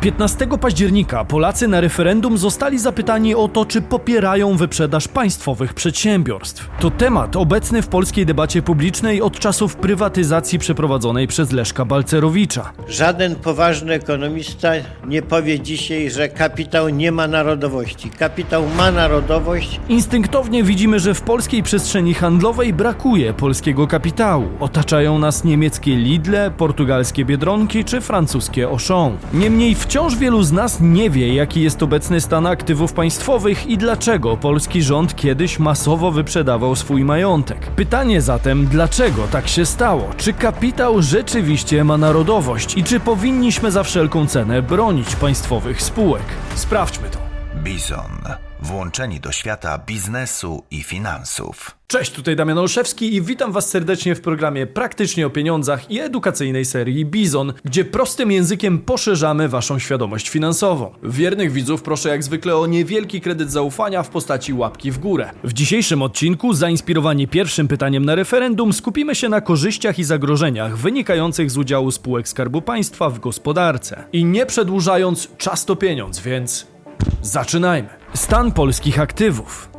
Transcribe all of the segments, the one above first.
15 października Polacy na referendum zostali zapytani o to, czy popierają wyprzedaż państwowych przedsiębiorstw. To temat obecny w polskiej debacie publicznej od czasów prywatyzacji przeprowadzonej przez Leszka Balcerowicza. Żaden poważny ekonomista nie powie dzisiaj, że kapitał nie ma narodowości. Kapitał ma narodowość. Instynktownie widzimy, że w polskiej przestrzeni handlowej brakuje polskiego kapitału. Otaczają nas niemieckie Lidle, portugalskie Biedronki czy francuskie Auchan. Niemniej wciąż wielu z nas nie wie, jaki jest obecny stan aktywów państwowych i dlaczego polski rząd kiedyś masowo wyprzedawał swój majątek. Pytanie zatem, dlaczego tak się stało? Czy kapitał rzeczywiście ma narodowość i czy powinniśmy za wszelką cenę bronić państwowych spółek? Sprawdźmy to. Bizon. Włączeni do świata biznesu i finansów. Cześć, tutaj Damian Olszewski i witam Was serdecznie w programie Praktycznie o Pieniądzach i edukacyjnej serii Bizon, gdzie prostym językiem poszerzamy Waszą świadomość finansową. Wiernych widzów proszę jak zwykle o niewielki kredyt zaufania w postaci łapki w górę. W dzisiejszym odcinku, zainspirowani pierwszym pytaniem na referendum, skupimy się na korzyściach i zagrożeniach wynikających z udziału spółek Skarbu Państwa w gospodarce. I nie przedłużając, czas to pieniądz, więc zaczynajmy. Stan polskich aktywów.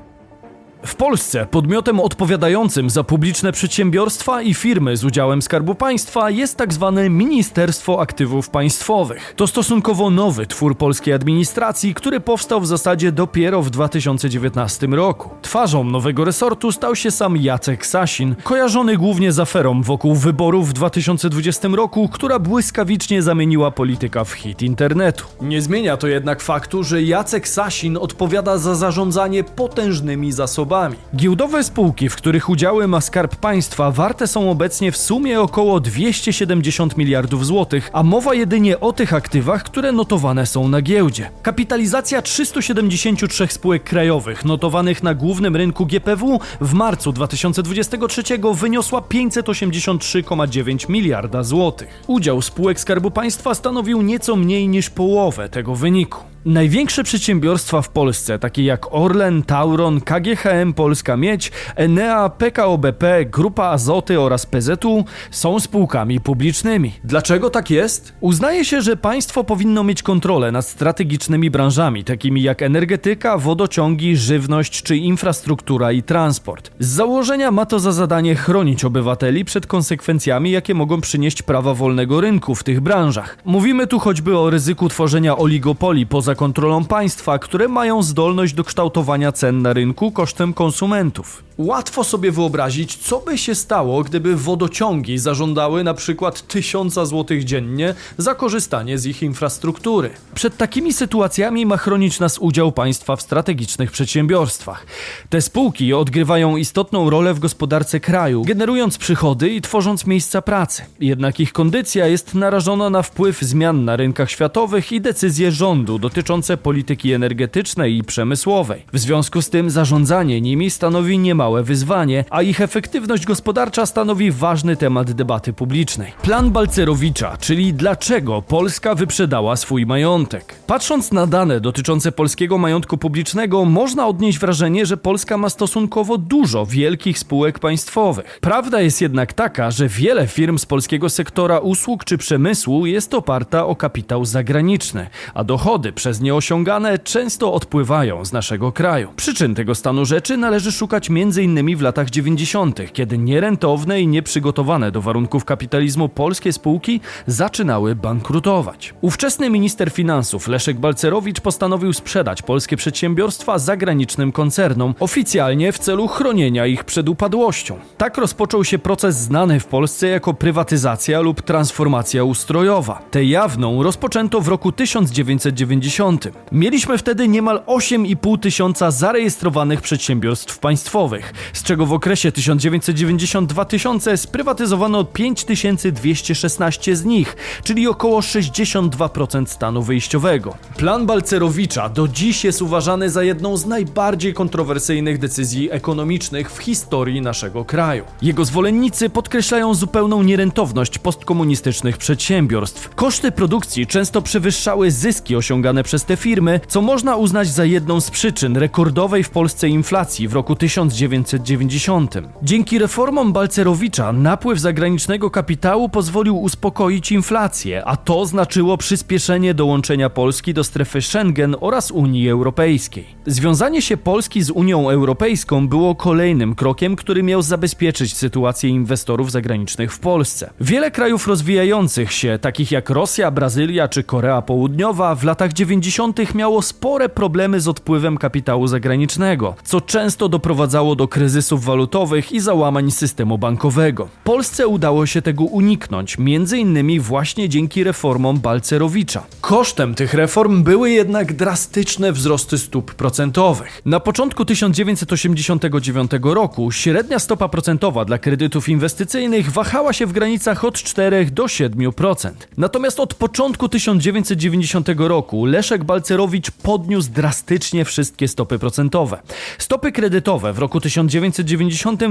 W Polsce podmiotem odpowiadającym za publiczne przedsiębiorstwa i firmy z udziałem Skarbu Państwa jest. Tak Ministerstwo Aktywów Państwowych. To stosunkowo nowy twór polskiej administracji, który powstał w zasadzie dopiero w 2019 roku. Twarzą nowego resortu stał się sam Jacek Sasin, kojarzony głównie z aferą wokół wyborów w 2020 roku, która błyskawicznie zamieniła polityka w hit internetu. Nie zmienia to jednak faktu, że Jacek Sasin odpowiada za zarządzanie potężnymi zasobami Giełdowe spółki, w których udziały ma Skarb Państwa, warte są obecnie w sumie około 270 miliardów złotych, a mowa jedynie o tych aktywach, które notowane są na giełdzie. Kapitalizacja 373 spółek krajowych notowanych na głównym rynku GPW w marcu 2023 wyniosła 583,9 miliarda złotych. Udział spółek Skarbu Państwa stanowił nieco mniej niż połowę tego wyniku. Największe przedsiębiorstwa w Polsce, takie jak Orlen, Tauron, KGHM Polska Miedź, Enea, PKO BP, Grupa Azoty oraz PZU, są spółkami publicznymi. Dlaczego tak jest? Uznaje się, że państwo powinno mieć kontrolę nad strategicznymi branżami, takimi jak energetyka, wodociągi, żywność czy infrastruktura i transport. Z założenia ma to za zadanie chronić obywateli przed konsekwencjami, jakie mogą przynieść prawa wolnego rynku w tych branżach. Mówimy tu choćby o ryzyku tworzenia oligopoli poza poza kontrolą państwa, które mają zdolność do kształtowania cen na rynku kosztem konsumentów. Łatwo sobie wyobrazić, co by się stało, gdyby wodociągi zażądały na przykład tysiąca złotych dziennie za korzystanie z ich infrastruktury. Przed takimi sytuacjami ma chronić nas udział państwa w strategicznych przedsiębiorstwach. Te spółki odgrywają istotną rolę w gospodarce kraju, generując przychody i tworząc miejsca pracy. Jednak ich kondycja jest narażona na wpływ zmian na rynkach światowych i decyzje rządu dotyczące polityki energetycznej i przemysłowej. W związku z tym zarządzanie nimi stanowi niemały wyzwanie, a ich efektywność gospodarcza stanowi ważny temat debaty publicznej. Plan Balcerowicza, czyli dlaczego Polska wyprzedała swój majątek. Patrząc na dane dotyczące polskiego majątku publicznego, można odnieść wrażenie, że Polska ma stosunkowo dużo wielkich spółek państwowych. Prawda jest jednak taka, że wiele firm z polskiego sektora usług czy przemysłu jest oparta o kapitał zagraniczny, a dochody przez nie osiągane często odpływają z naszego kraju. Przyczyn tego stanu rzeczy należy szukać między m.in. w latach 90., kiedy nierentowne i nieprzygotowane do warunków kapitalizmu polskie spółki zaczynały bankrutować. Ówczesny minister finansów Leszek Balcerowicz postanowił sprzedać polskie przedsiębiorstwa zagranicznym koncernom, oficjalnie w celu chronienia ich przed upadłością. Tak rozpoczął się proces znany w Polsce jako prywatyzacja lub transformacja ustrojowa. Tę jawną rozpoczęto w roku 1990. Mieliśmy wtedy niemal 8,5 tysiąca zarejestrowanych przedsiębiorstw państwowych z czego w okresie 1992-2000 sprywatyzowano 5216 z nich, czyli około 62% stanu wyjściowego. Plan Balcerowicza do dziś jest uważany za jedną z najbardziej kontrowersyjnych decyzji ekonomicznych w historii naszego kraju. Jego zwolennicy podkreślają zupełną nierentowność postkomunistycznych przedsiębiorstw. Koszty produkcji często przewyższały zyski osiągane przez te firmy, co można uznać za jedną z przyczyn rekordowej w Polsce inflacji w roku 1990 1990. Dzięki reformom Balcerowicza napływ zagranicznego kapitału pozwolił uspokoić inflację, a to znaczyło przyspieszenie dołączenia Polski do strefy Schengen oraz Unii Europejskiej. Związanie się Polski z Unią Europejską było kolejnym krokiem, który miał zabezpieczyć sytuację inwestorów zagranicznych w Polsce. Wiele krajów rozwijających się, takich jak Rosja, Brazylia czy Korea Południowa, w latach 90. miało spore problemy z odpływem kapitału zagranicznego, co często doprowadzało do kryzysów walutowych i załamań systemu bankowego. Polsce udało się tego uniknąć, między innymi właśnie dzięki reformom Balcerowicza. Kosztem tych reform były jednak drastyczne wzrosty stóp procentowych. Na początku 1989 roku średnia stopa procentowa dla kredytów inwestycyjnych wahała się w granicach od 4 do 7%. Natomiast od początku 1990 roku Leszek Balcerowicz podniósł drastycznie wszystkie stopy procentowe. Stopy kredytowe w roku 1990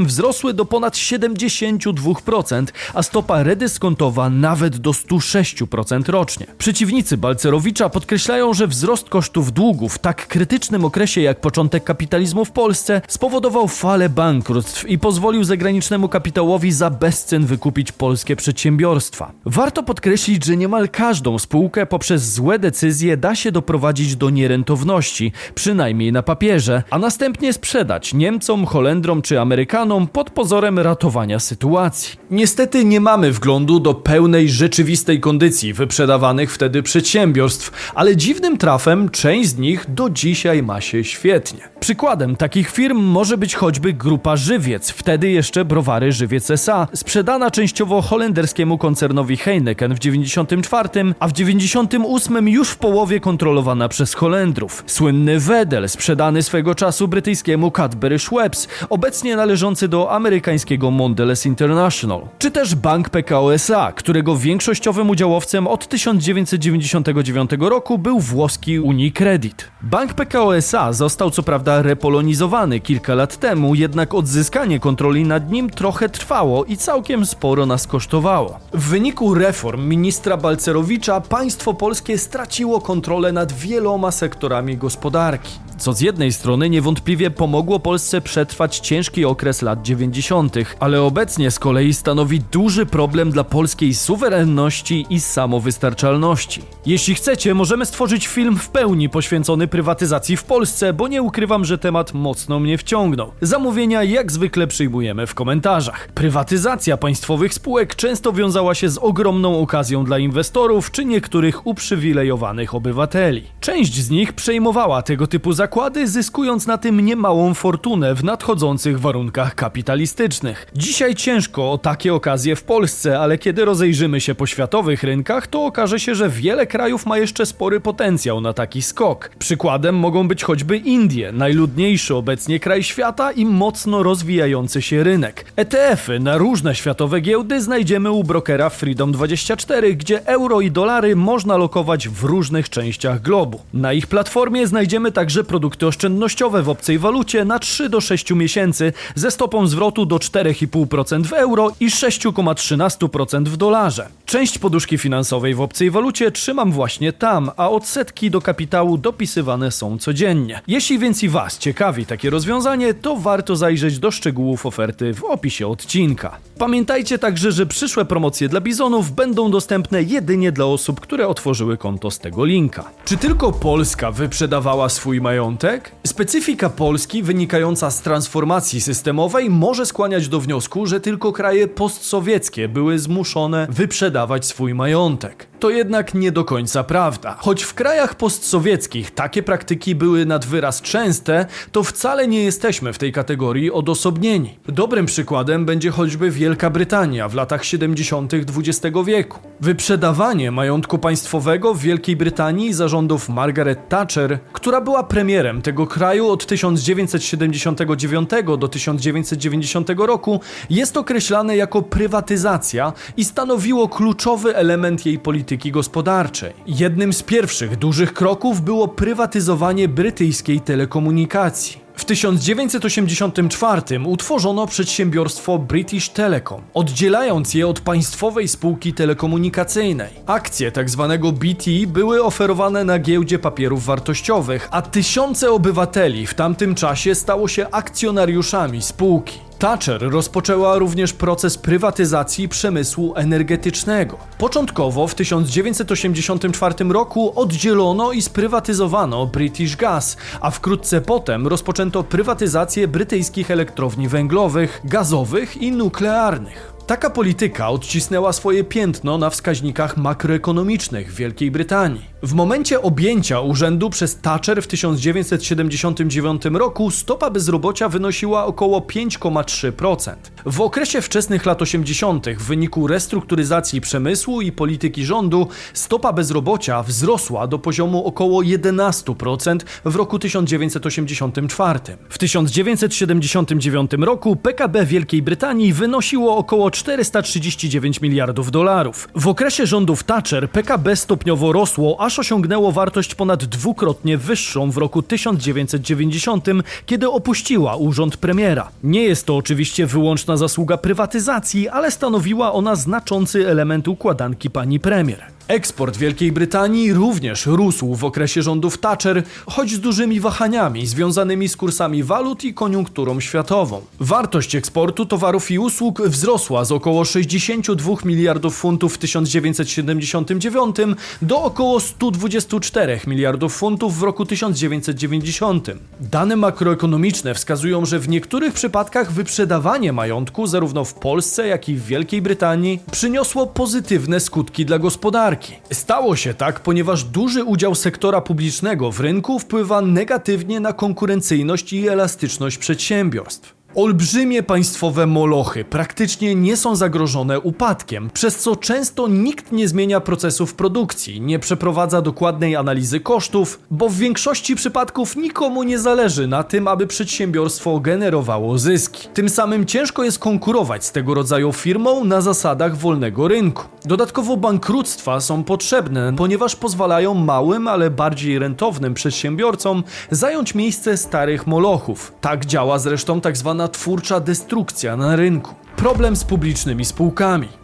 wzrosły do ponad 72%, a stopa redyskontowa nawet do 106% rocznie. Przeciwnicy Balcerowicza podkreślają, że wzrost kosztów długu w tak krytycznym okresie jak początek kapitalizmu w Polsce spowodował falę bankructw i pozwolił zagranicznemu kapitałowi za bezcen wykupić polskie przedsiębiorstwa. Warto podkreślić, że niemal każdą spółkę poprzez złe decyzje da się doprowadzić do nierentowności, przynajmniej na papierze, a następnie sprzedać Niemcom, Holendrom czy Amerykanom pod pozorem ratowania sytuacji. Niestety nie mamy wglądu do pełnej rzeczywistej kondycji wyprzedawanych wtedy przedsiębiorstw, ale dziwnym trafem część z nich do dzisiaj ma się świetnie. Przykładem takich firm może być choćby grupa Żywiec, wtedy jeszcze browary Żywiec S.A., sprzedana częściowo holenderskiemu koncernowi Heineken w 94, a w 98 już w połowie kontrolowana przez Holendrów. Słynny Wedel, sprzedany swego czasu brytyjskiemu Cadbury Schweppes, obecnie należący do amerykańskiego Mondelez International. Czy też Bank PKO SA, którego większościowym udziałowcem od 1999 roku był włoski Unicredit. Bank PKO SA został co prawda repolonizowany kilka lat temu, jednak odzyskanie kontroli nad nim trochę trwało i całkiem sporo nas kosztowało. W wyniku reform ministra Balcerowicza państwo polskie straciło kontrolę nad wieloma sektorami gospodarki co z jednej strony niewątpliwie pomogło Polsce przetrwać ciężki okres lat 90., ale obecnie z kolei stanowi duży problem dla polskiej suwerenności i samowystarczalności. Jeśli chcecie, możemy stworzyć film w pełni poświęcony prywatyzacji w Polsce, bo nie ukrywam, że temat mocno mnie wciągnął. Zamówienia jak zwykle przyjmujemy w komentarzach. Prywatyzacja państwowych spółek często wiązała się z ogromną okazją dla inwestorów czy niektórych uprzywilejowanych obywateli. Część z nich przejmowała tego typu zakupy zakłady, zyskując na tym niemałą fortunę w nadchodzących warunkach kapitalistycznych. Dzisiaj ciężko o takie okazje w Polsce, ale kiedy rozejrzymy się po światowych rynkach, to okaże się, że wiele krajów ma jeszcze spory potencjał na taki skok. Przykładem mogą być choćby Indie, najludniejszy obecnie kraj świata i mocno rozwijający się rynek. ETF-y na różne światowe giełdy znajdziemy u brokera Freedom24, gdzie euro i dolary można lokować w różnych częściach globu. Na ich platformie znajdziemy także produkty produkty oszczędnościowe w obcej walucie na 3 do 6 miesięcy ze stopą zwrotu do 4,5% w euro i 6,13% w dolarze. Część poduszki finansowej w obcej walucie trzymam właśnie tam, a odsetki do kapitału dopisywane są codziennie. Jeśli więc i Was ciekawi takie rozwiązanie, to warto zajrzeć do szczegółów oferty w opisie odcinka. Pamiętajcie także, że przyszłe promocje dla bizonów będą dostępne jedynie dla osób, które otworzyły konto z tego linka. Czy tylko Polska wyprzedawała swój majątek? Majątek? Specyfika Polski wynikająca z transformacji systemowej może skłaniać do wniosku, że tylko kraje postsowieckie były zmuszone wyprzedawać swój majątek. To jednak nie do końca prawda. Choć w krajach postsowieckich takie praktyki były nad wyraz częste, to wcale nie jesteśmy w tej kategorii odosobnieni. Dobrym przykładem będzie choćby Wielka Brytania w latach 70. XX wieku. Wyprzedawanie majątku państwowego w Wielkiej Brytanii zarządów Margaret Thatcher, która była premierem tego kraju od 1979 do 1990 roku, jest określane jako prywatyzacja i stanowiło kluczowy element jej polityki polityki gospodarczej. Jednym z pierwszych dużych kroków było prywatyzowanie brytyjskiej telekomunikacji. W 1984 utworzono przedsiębiorstwo British Telecom, oddzielając je od państwowej spółki telekomunikacyjnej. Akcje tzw. Tak BT były oferowane na giełdzie papierów wartościowych, a tysiące obywateli w tamtym czasie stało się akcjonariuszami spółki. Thatcher rozpoczęła również proces prywatyzacji przemysłu energetycznego. Początkowo w 1984 roku oddzielono i sprywatyzowano British Gas, a wkrótce potem rozpoczęto prywatyzację brytyjskich elektrowni węglowych, gazowych i nuklearnych. Taka polityka odcisnęła swoje piętno na wskaźnikach makroekonomicznych Wielkiej Brytanii. W momencie objęcia urzędu przez Thatcher w 1979 roku stopa bezrobocia wynosiła około 5,3%. W okresie wczesnych lat 80. w wyniku restrukturyzacji przemysłu i polityki rządu stopa bezrobocia wzrosła do poziomu około 11% w roku 1984. W 1979 roku PKB Wielkiej Brytanii wynosiło około 439 miliardów dolarów. W okresie rządów Thatcher PKB stopniowo rosło, aż osiągnęło wartość ponad dwukrotnie wyższą w roku 1990, kiedy opuściła urząd premiera. Nie jest to oczywiście wyłączna zasługa prywatyzacji, ale stanowiła ona znaczący element układanki pani premier. Eksport Wielkiej Brytanii również rósł w okresie rządów Thatcher, choć z dużymi wahaniami związanymi z kursami walut i koniunkturą światową. Wartość eksportu towarów i usług wzrosła z około 62 miliardów funtów w 1979 do około 124 miliardów funtów w roku 1990. Dane makroekonomiczne wskazują, że w niektórych przypadkach wyprzedawanie majątku zarówno w Polsce, jak i w Wielkiej Brytanii przyniosło pozytywne skutki dla gospodarki. Stało się tak, ponieważ duży udział sektora publicznego w rynku wpływa negatywnie na konkurencyjność i elastyczność przedsiębiorstw. Olbrzymie państwowe molochy praktycznie nie są zagrożone upadkiem, przez co często nikt nie zmienia procesów produkcji, nie przeprowadza dokładnej analizy kosztów, bo w większości przypadków nikomu nie zależy na tym, aby przedsiębiorstwo generowało zyski. Tym samym ciężko jest konkurować z tego rodzaju firmą na zasadach wolnego rynku. Dodatkowo bankructwa są potrzebne, ponieważ pozwalają małym, ale bardziej rentownym przedsiębiorcom zająć miejsce starych molochów. Tak działa zresztą tak zwana twórcza destrukcja na rynku. Problem z publicznymi spółkami.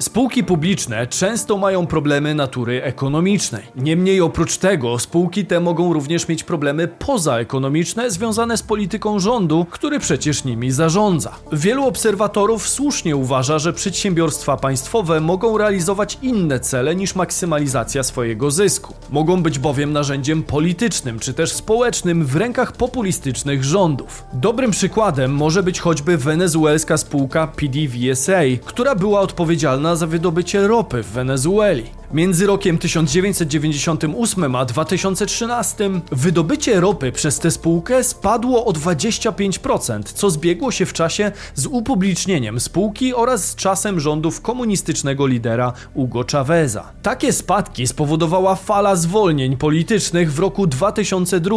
Spółki publiczne często mają problemy natury ekonomicznej. Niemniej oprócz tego spółki te mogą również mieć problemy pozaekonomiczne związane z polityką rządu, który przecież nimi zarządza. Wielu obserwatorów słusznie uważa, że przedsiębiorstwa państwowe mogą realizować inne cele niż maksymalizacja swojego zysku. Mogą być bowiem narzędziem politycznym czy też społecznym w rękach populistycznych rządów. Dobrym przykładem może być choćby wenezuelska spółka PDVSA, która była odpowiedzialna za wydobycie ropy w Wenezueli. Między rokiem 1998 a 2013 wydobycie ropy przez tę spółkę spadło o 25%, co zbiegło się w czasie z upublicznieniem spółki oraz z czasem rządów komunistycznego lidera Hugo Chaveza. Takie spadki spowodowała fala zwolnień politycznych w roku 2002,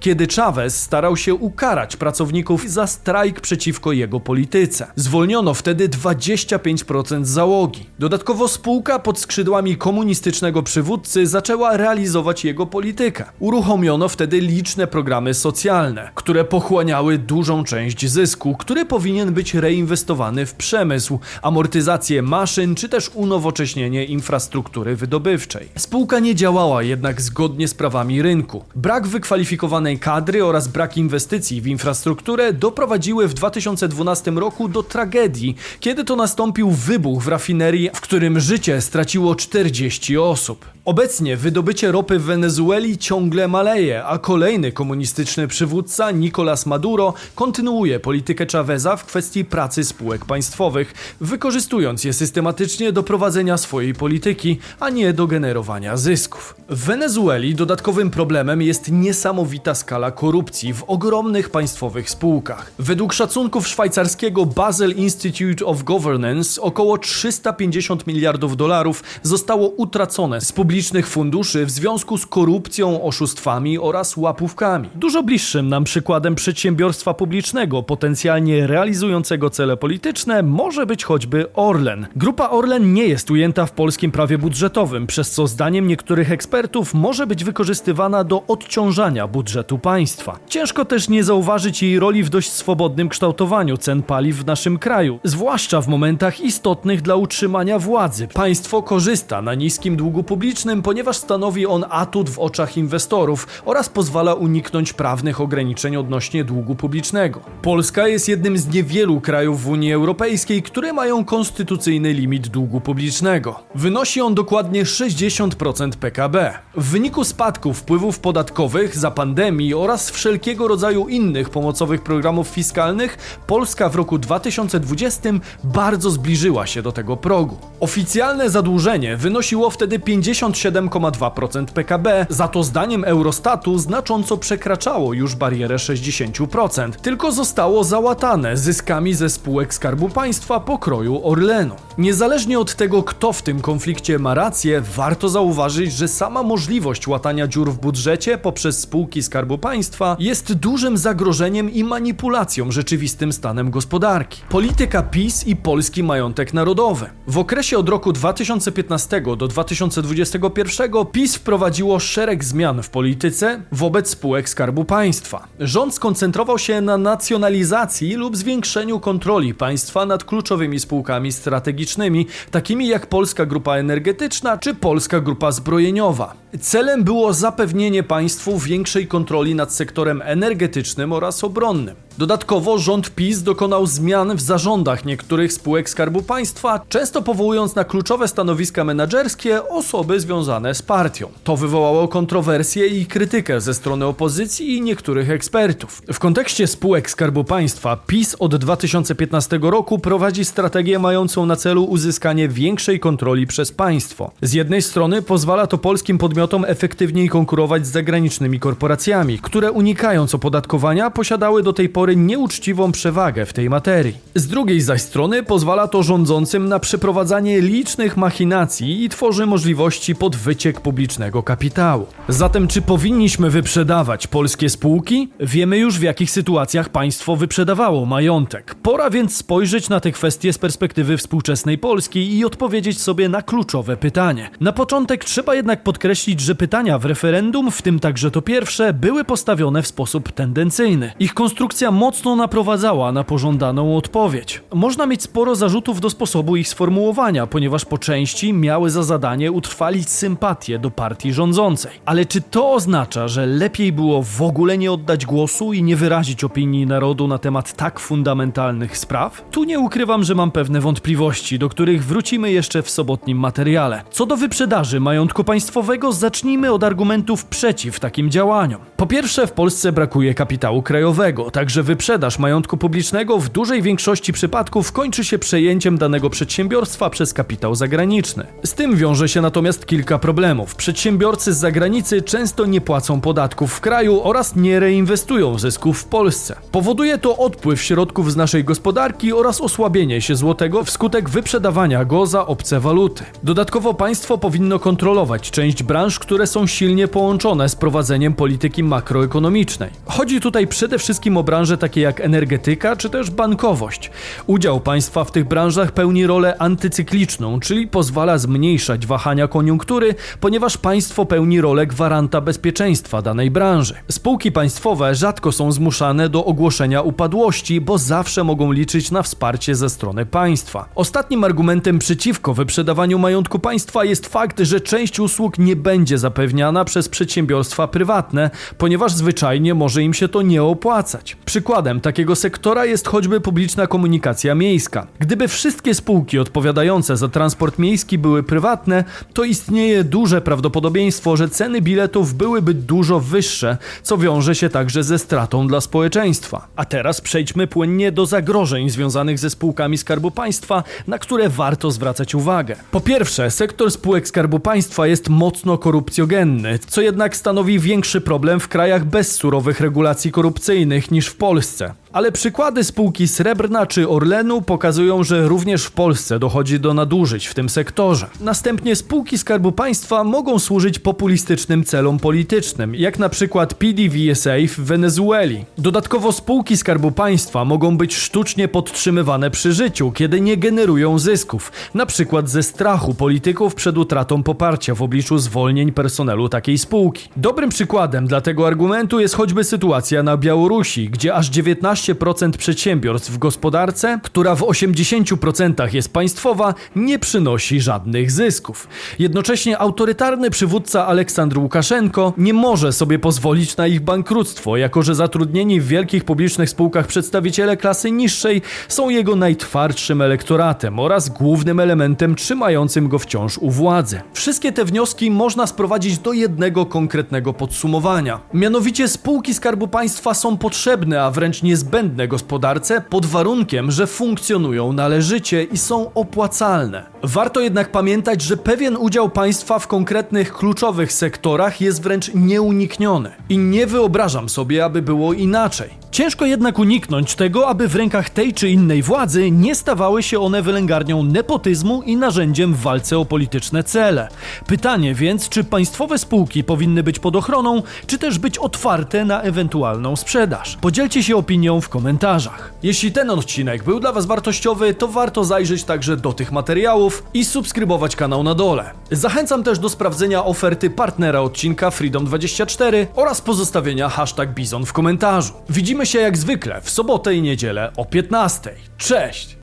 kiedy Chavez starał się ukarać pracowników za strajk przeciwko jego polityce. Zwolniono wtedy 25% załogi. Dodatkowo spółka pod skrzydłami komunistycznych komunistycznego przywódcy zaczęła realizować jego politykę. Uruchomiono wtedy liczne programy socjalne, które pochłaniały dużą część zysku, który powinien być reinwestowany w przemysł, amortyzację maszyn czy też unowocześnienie infrastruktury wydobywczej. Spółka nie działała jednak zgodnie z prawami rynku. Brak wykwalifikowanej kadry oraz brak inwestycji w infrastrukturę doprowadziły w 2012 roku do tragedii, kiedy to nastąpił wybuch w rafinerii, w którym życie straciło 40 30 osób. Obecnie wydobycie ropy w Wenezueli ciągle maleje, a kolejny komunistyczny przywódca Nicolas Maduro kontynuuje politykę Chaveza w kwestii pracy spółek państwowych, wykorzystując je systematycznie do prowadzenia swojej polityki, a nie do generowania zysków. W Wenezueli dodatkowym problemem jest niesamowita skala korupcji w ogromnych państwowych spółkach. Według szacunków szwajcarskiego Basel Institute of Governance około 350 miliardów dolarów zostało utracone z publicznych publicznych funduszy w związku z korupcją, oszustwami oraz łapówkami. Dużo bliższym nam przykładem przedsiębiorstwa publicznego, potencjalnie realizującego cele polityczne, może być choćby Orlen. Grupa Orlen nie jest ujęta w polskim prawie budżetowym, przez co zdaniem niektórych ekspertów może być wykorzystywana do odciążania budżetu państwa. Ciężko też nie zauważyć jej roli w dość swobodnym kształtowaniu cen paliw w naszym kraju, zwłaszcza w momentach istotnych dla utrzymania władzy. Państwo korzysta na niskim długu publicznym, ponieważ stanowi on atut w oczach inwestorów oraz pozwala uniknąć prawnych ograniczeń odnośnie długu publicznego. Polska jest jednym z niewielu krajów w Unii Europejskiej, które mają konstytucyjny limit długu publicznego. Wynosi on dokładnie 60% PKB. W wyniku spadku wpływów podatkowych za pandemii oraz wszelkiego rodzaju innych pomocowych programów fiskalnych, Polska w roku 2020 bardzo zbliżyła się do tego progu. Oficjalne zadłużenie wynosiło wtedy 57,2% PKB, za to zdaniem Eurostatu znacząco przekraczało już barierę 60%, tylko zostało załatane zyskami ze spółek Skarbu Państwa pokroju Orlenu. Niezależnie od tego, kto w tym konflikcie ma rację, warto zauważyć, że sama możliwość łatania dziur w budżecie poprzez spółki Skarbu Państwa jest dużym zagrożeniem i manipulacją rzeczywistym stanem gospodarki. Polityka PiS i polski majątek narodowy. W okresie od roku 2015 do 2021 PiS wprowadziło szereg zmian w polityce wobec spółek Skarbu Państwa. Rząd skoncentrował się na nacjonalizacji lub zwiększeniu kontroli państwa nad kluczowymi spółkami strategicznymi, takimi jak Polska Grupa Energetyczna czy Polska Grupa Zbrojeniowa. Celem było zapewnienie państwu większej kontroli nad sektorem energetycznym oraz obronnym. Dodatkowo rząd PiS dokonał zmian w zarządach niektórych spółek Skarbu Państwa, często powołując na kluczowe stanowiska menedżerskie osoby związane z partią. To wywołało kontrowersje i krytykę ze strony opozycji i niektórych ekspertów. W kontekście spółek Skarbu Państwa PiS od 2015 roku prowadzi strategię mającą na celu uzyskanie większej kontroli przez państwo. Z jednej strony pozwala to polskim podmiotom efektywniej konkurować z zagranicznymi korporacjami, które unikając opodatkowania posiadały do tej pory pory nieuczciwą przewagę w tej materii. Z drugiej zaś strony pozwala to rządzącym na przeprowadzanie licznych machinacji i tworzy możliwości pod wyciek publicznego kapitału. Zatem czy powinniśmy wyprzedawać polskie spółki? Wiemy już w jakich sytuacjach państwo wyprzedawało majątek. Pora więc spojrzeć na te kwestie z perspektywy współczesnej Polski i odpowiedzieć sobie na kluczowe pytanie. Na początek trzeba jednak podkreślić, że pytania w referendum, w tym także to pierwsze, były postawione w sposób tendencyjny. Ich konstrukcja mocno naprowadzała na pożądaną odpowiedź. Można mieć sporo zarzutów do sposobu ich sformułowania, ponieważ po części miały za zadanie utrwalić sympatię do partii rządzącej. Ale czy to oznacza, że lepiej było w ogóle nie oddać głosu i nie wyrazić opinii narodu na temat tak fundamentalnych spraw? Tu nie ukrywam, że mam pewne wątpliwości, do których wrócimy jeszcze w sobotnim materiale. Co do wyprzedaży majątku państwowego, zacznijmy od argumentów przeciw takim działaniom. Po pierwsze, w Polsce brakuje kapitału krajowego, także że wyprzedaż majątku publicznego w dużej większości przypadków kończy się przejęciem danego przedsiębiorstwa przez kapitał zagraniczny. Z tym wiąże się natomiast kilka problemów. Przedsiębiorcy z zagranicy często nie płacą podatków w kraju oraz nie reinwestują zysków w Polsce. Powoduje to odpływ środków z naszej gospodarki oraz osłabienie się złotego wskutek wyprzedawania go za obce waluty. Dodatkowo państwo powinno kontrolować część branż, które są silnie połączone z prowadzeniem polityki makroekonomicznej. Chodzi tutaj przede wszystkim o branże branże takie jak energetyka czy też bankowość. Udział państwa w tych branżach pełni rolę antycykliczną, czyli pozwala zmniejszać wahania koniunktury, ponieważ państwo pełni rolę gwaranta bezpieczeństwa danej branży. Spółki państwowe rzadko są zmuszane do ogłoszenia upadłości, bo zawsze mogą liczyć na wsparcie ze strony państwa. Ostatnim argumentem przeciwko wyprzedawaniu majątku państwa jest fakt, że część usług nie będzie zapewniana przez przedsiębiorstwa prywatne, ponieważ zwyczajnie może im się to nie opłacać. Przykładem takiego sektora jest choćby publiczna komunikacja miejska. Gdyby wszystkie spółki odpowiadające za transport miejski były prywatne, to istnieje duże prawdopodobieństwo, że ceny biletów byłyby dużo wyższe, co wiąże się także ze stratą dla społeczeństwa. A teraz przejdźmy płynnie do zagrożeń związanych ze spółkami Skarbu Państwa, na które warto zwracać uwagę. Po pierwsze, sektor spółek Skarbu Państwa jest mocno korupcjogenny, co jednak stanowi większy problem w krajach bez surowych regulacji korupcyjnych niż w Polsce. Polsce. Ale przykłady spółki Srebrna czy Orlenu pokazują, że również w Polsce dochodzi do nadużyć w tym sektorze. Następnie spółki Skarbu Państwa mogą służyć populistycznym celom politycznym, jak na przykład PDVSA w Wenezueli. Dodatkowo spółki Skarbu Państwa mogą być sztucznie podtrzymywane przy życiu, kiedy nie generują zysków, na przykład ze strachu polityków przed utratą poparcia w obliczu zwolnień personelu takiej spółki. Dobrym przykładem dla tego argumentu jest choćby sytuacja na Białorusi, gdzie aż 19% przedsiębiorstw w gospodarce, która w 80% jest państwowa, nie przynosi żadnych zysków. Jednocześnie autorytarny przywódca Aleksandr Łukaszenko nie może sobie pozwolić na ich bankructwo, jako że zatrudnieni w wielkich publicznych spółkach przedstawiciele klasy niższej są jego najtwardszym elektoratem oraz głównym elementem trzymającym go wciąż u władzy. Wszystkie te wnioski można sprowadzić do jednego konkretnego podsumowania. Mianowicie spółki Skarbu Państwa są potrzebne, a wręcz niezbędne gospodarce pod warunkiem, że funkcjonują należycie i są opłacalne. Warto jednak pamiętać, że pewien udział państwa w konkretnych kluczowych sektorach jest wręcz nieunikniony. I nie wyobrażam sobie, aby było inaczej. Ciężko jednak uniknąć tego, aby w rękach tej czy innej władzy nie stawały się one wylęgarnią nepotyzmu i narzędziem w walce o polityczne cele. Pytanie więc, czy państwowe spółki powinny być pod ochroną, czy też być otwarte na ewentualną sprzedaż? Podzielcie się opinią w komentarzach. Jeśli ten odcinek był dla Was wartościowy, to warto zajrzeć także do tych materiałów i subskrybować kanał na dole. Zachęcam też do sprawdzenia oferty partnera odcinka Freedom24 oraz pozostawienia hashtag Bizon w komentarzu. Widzimy się jak zwykle w sobotę i niedzielę o 15. Cześć!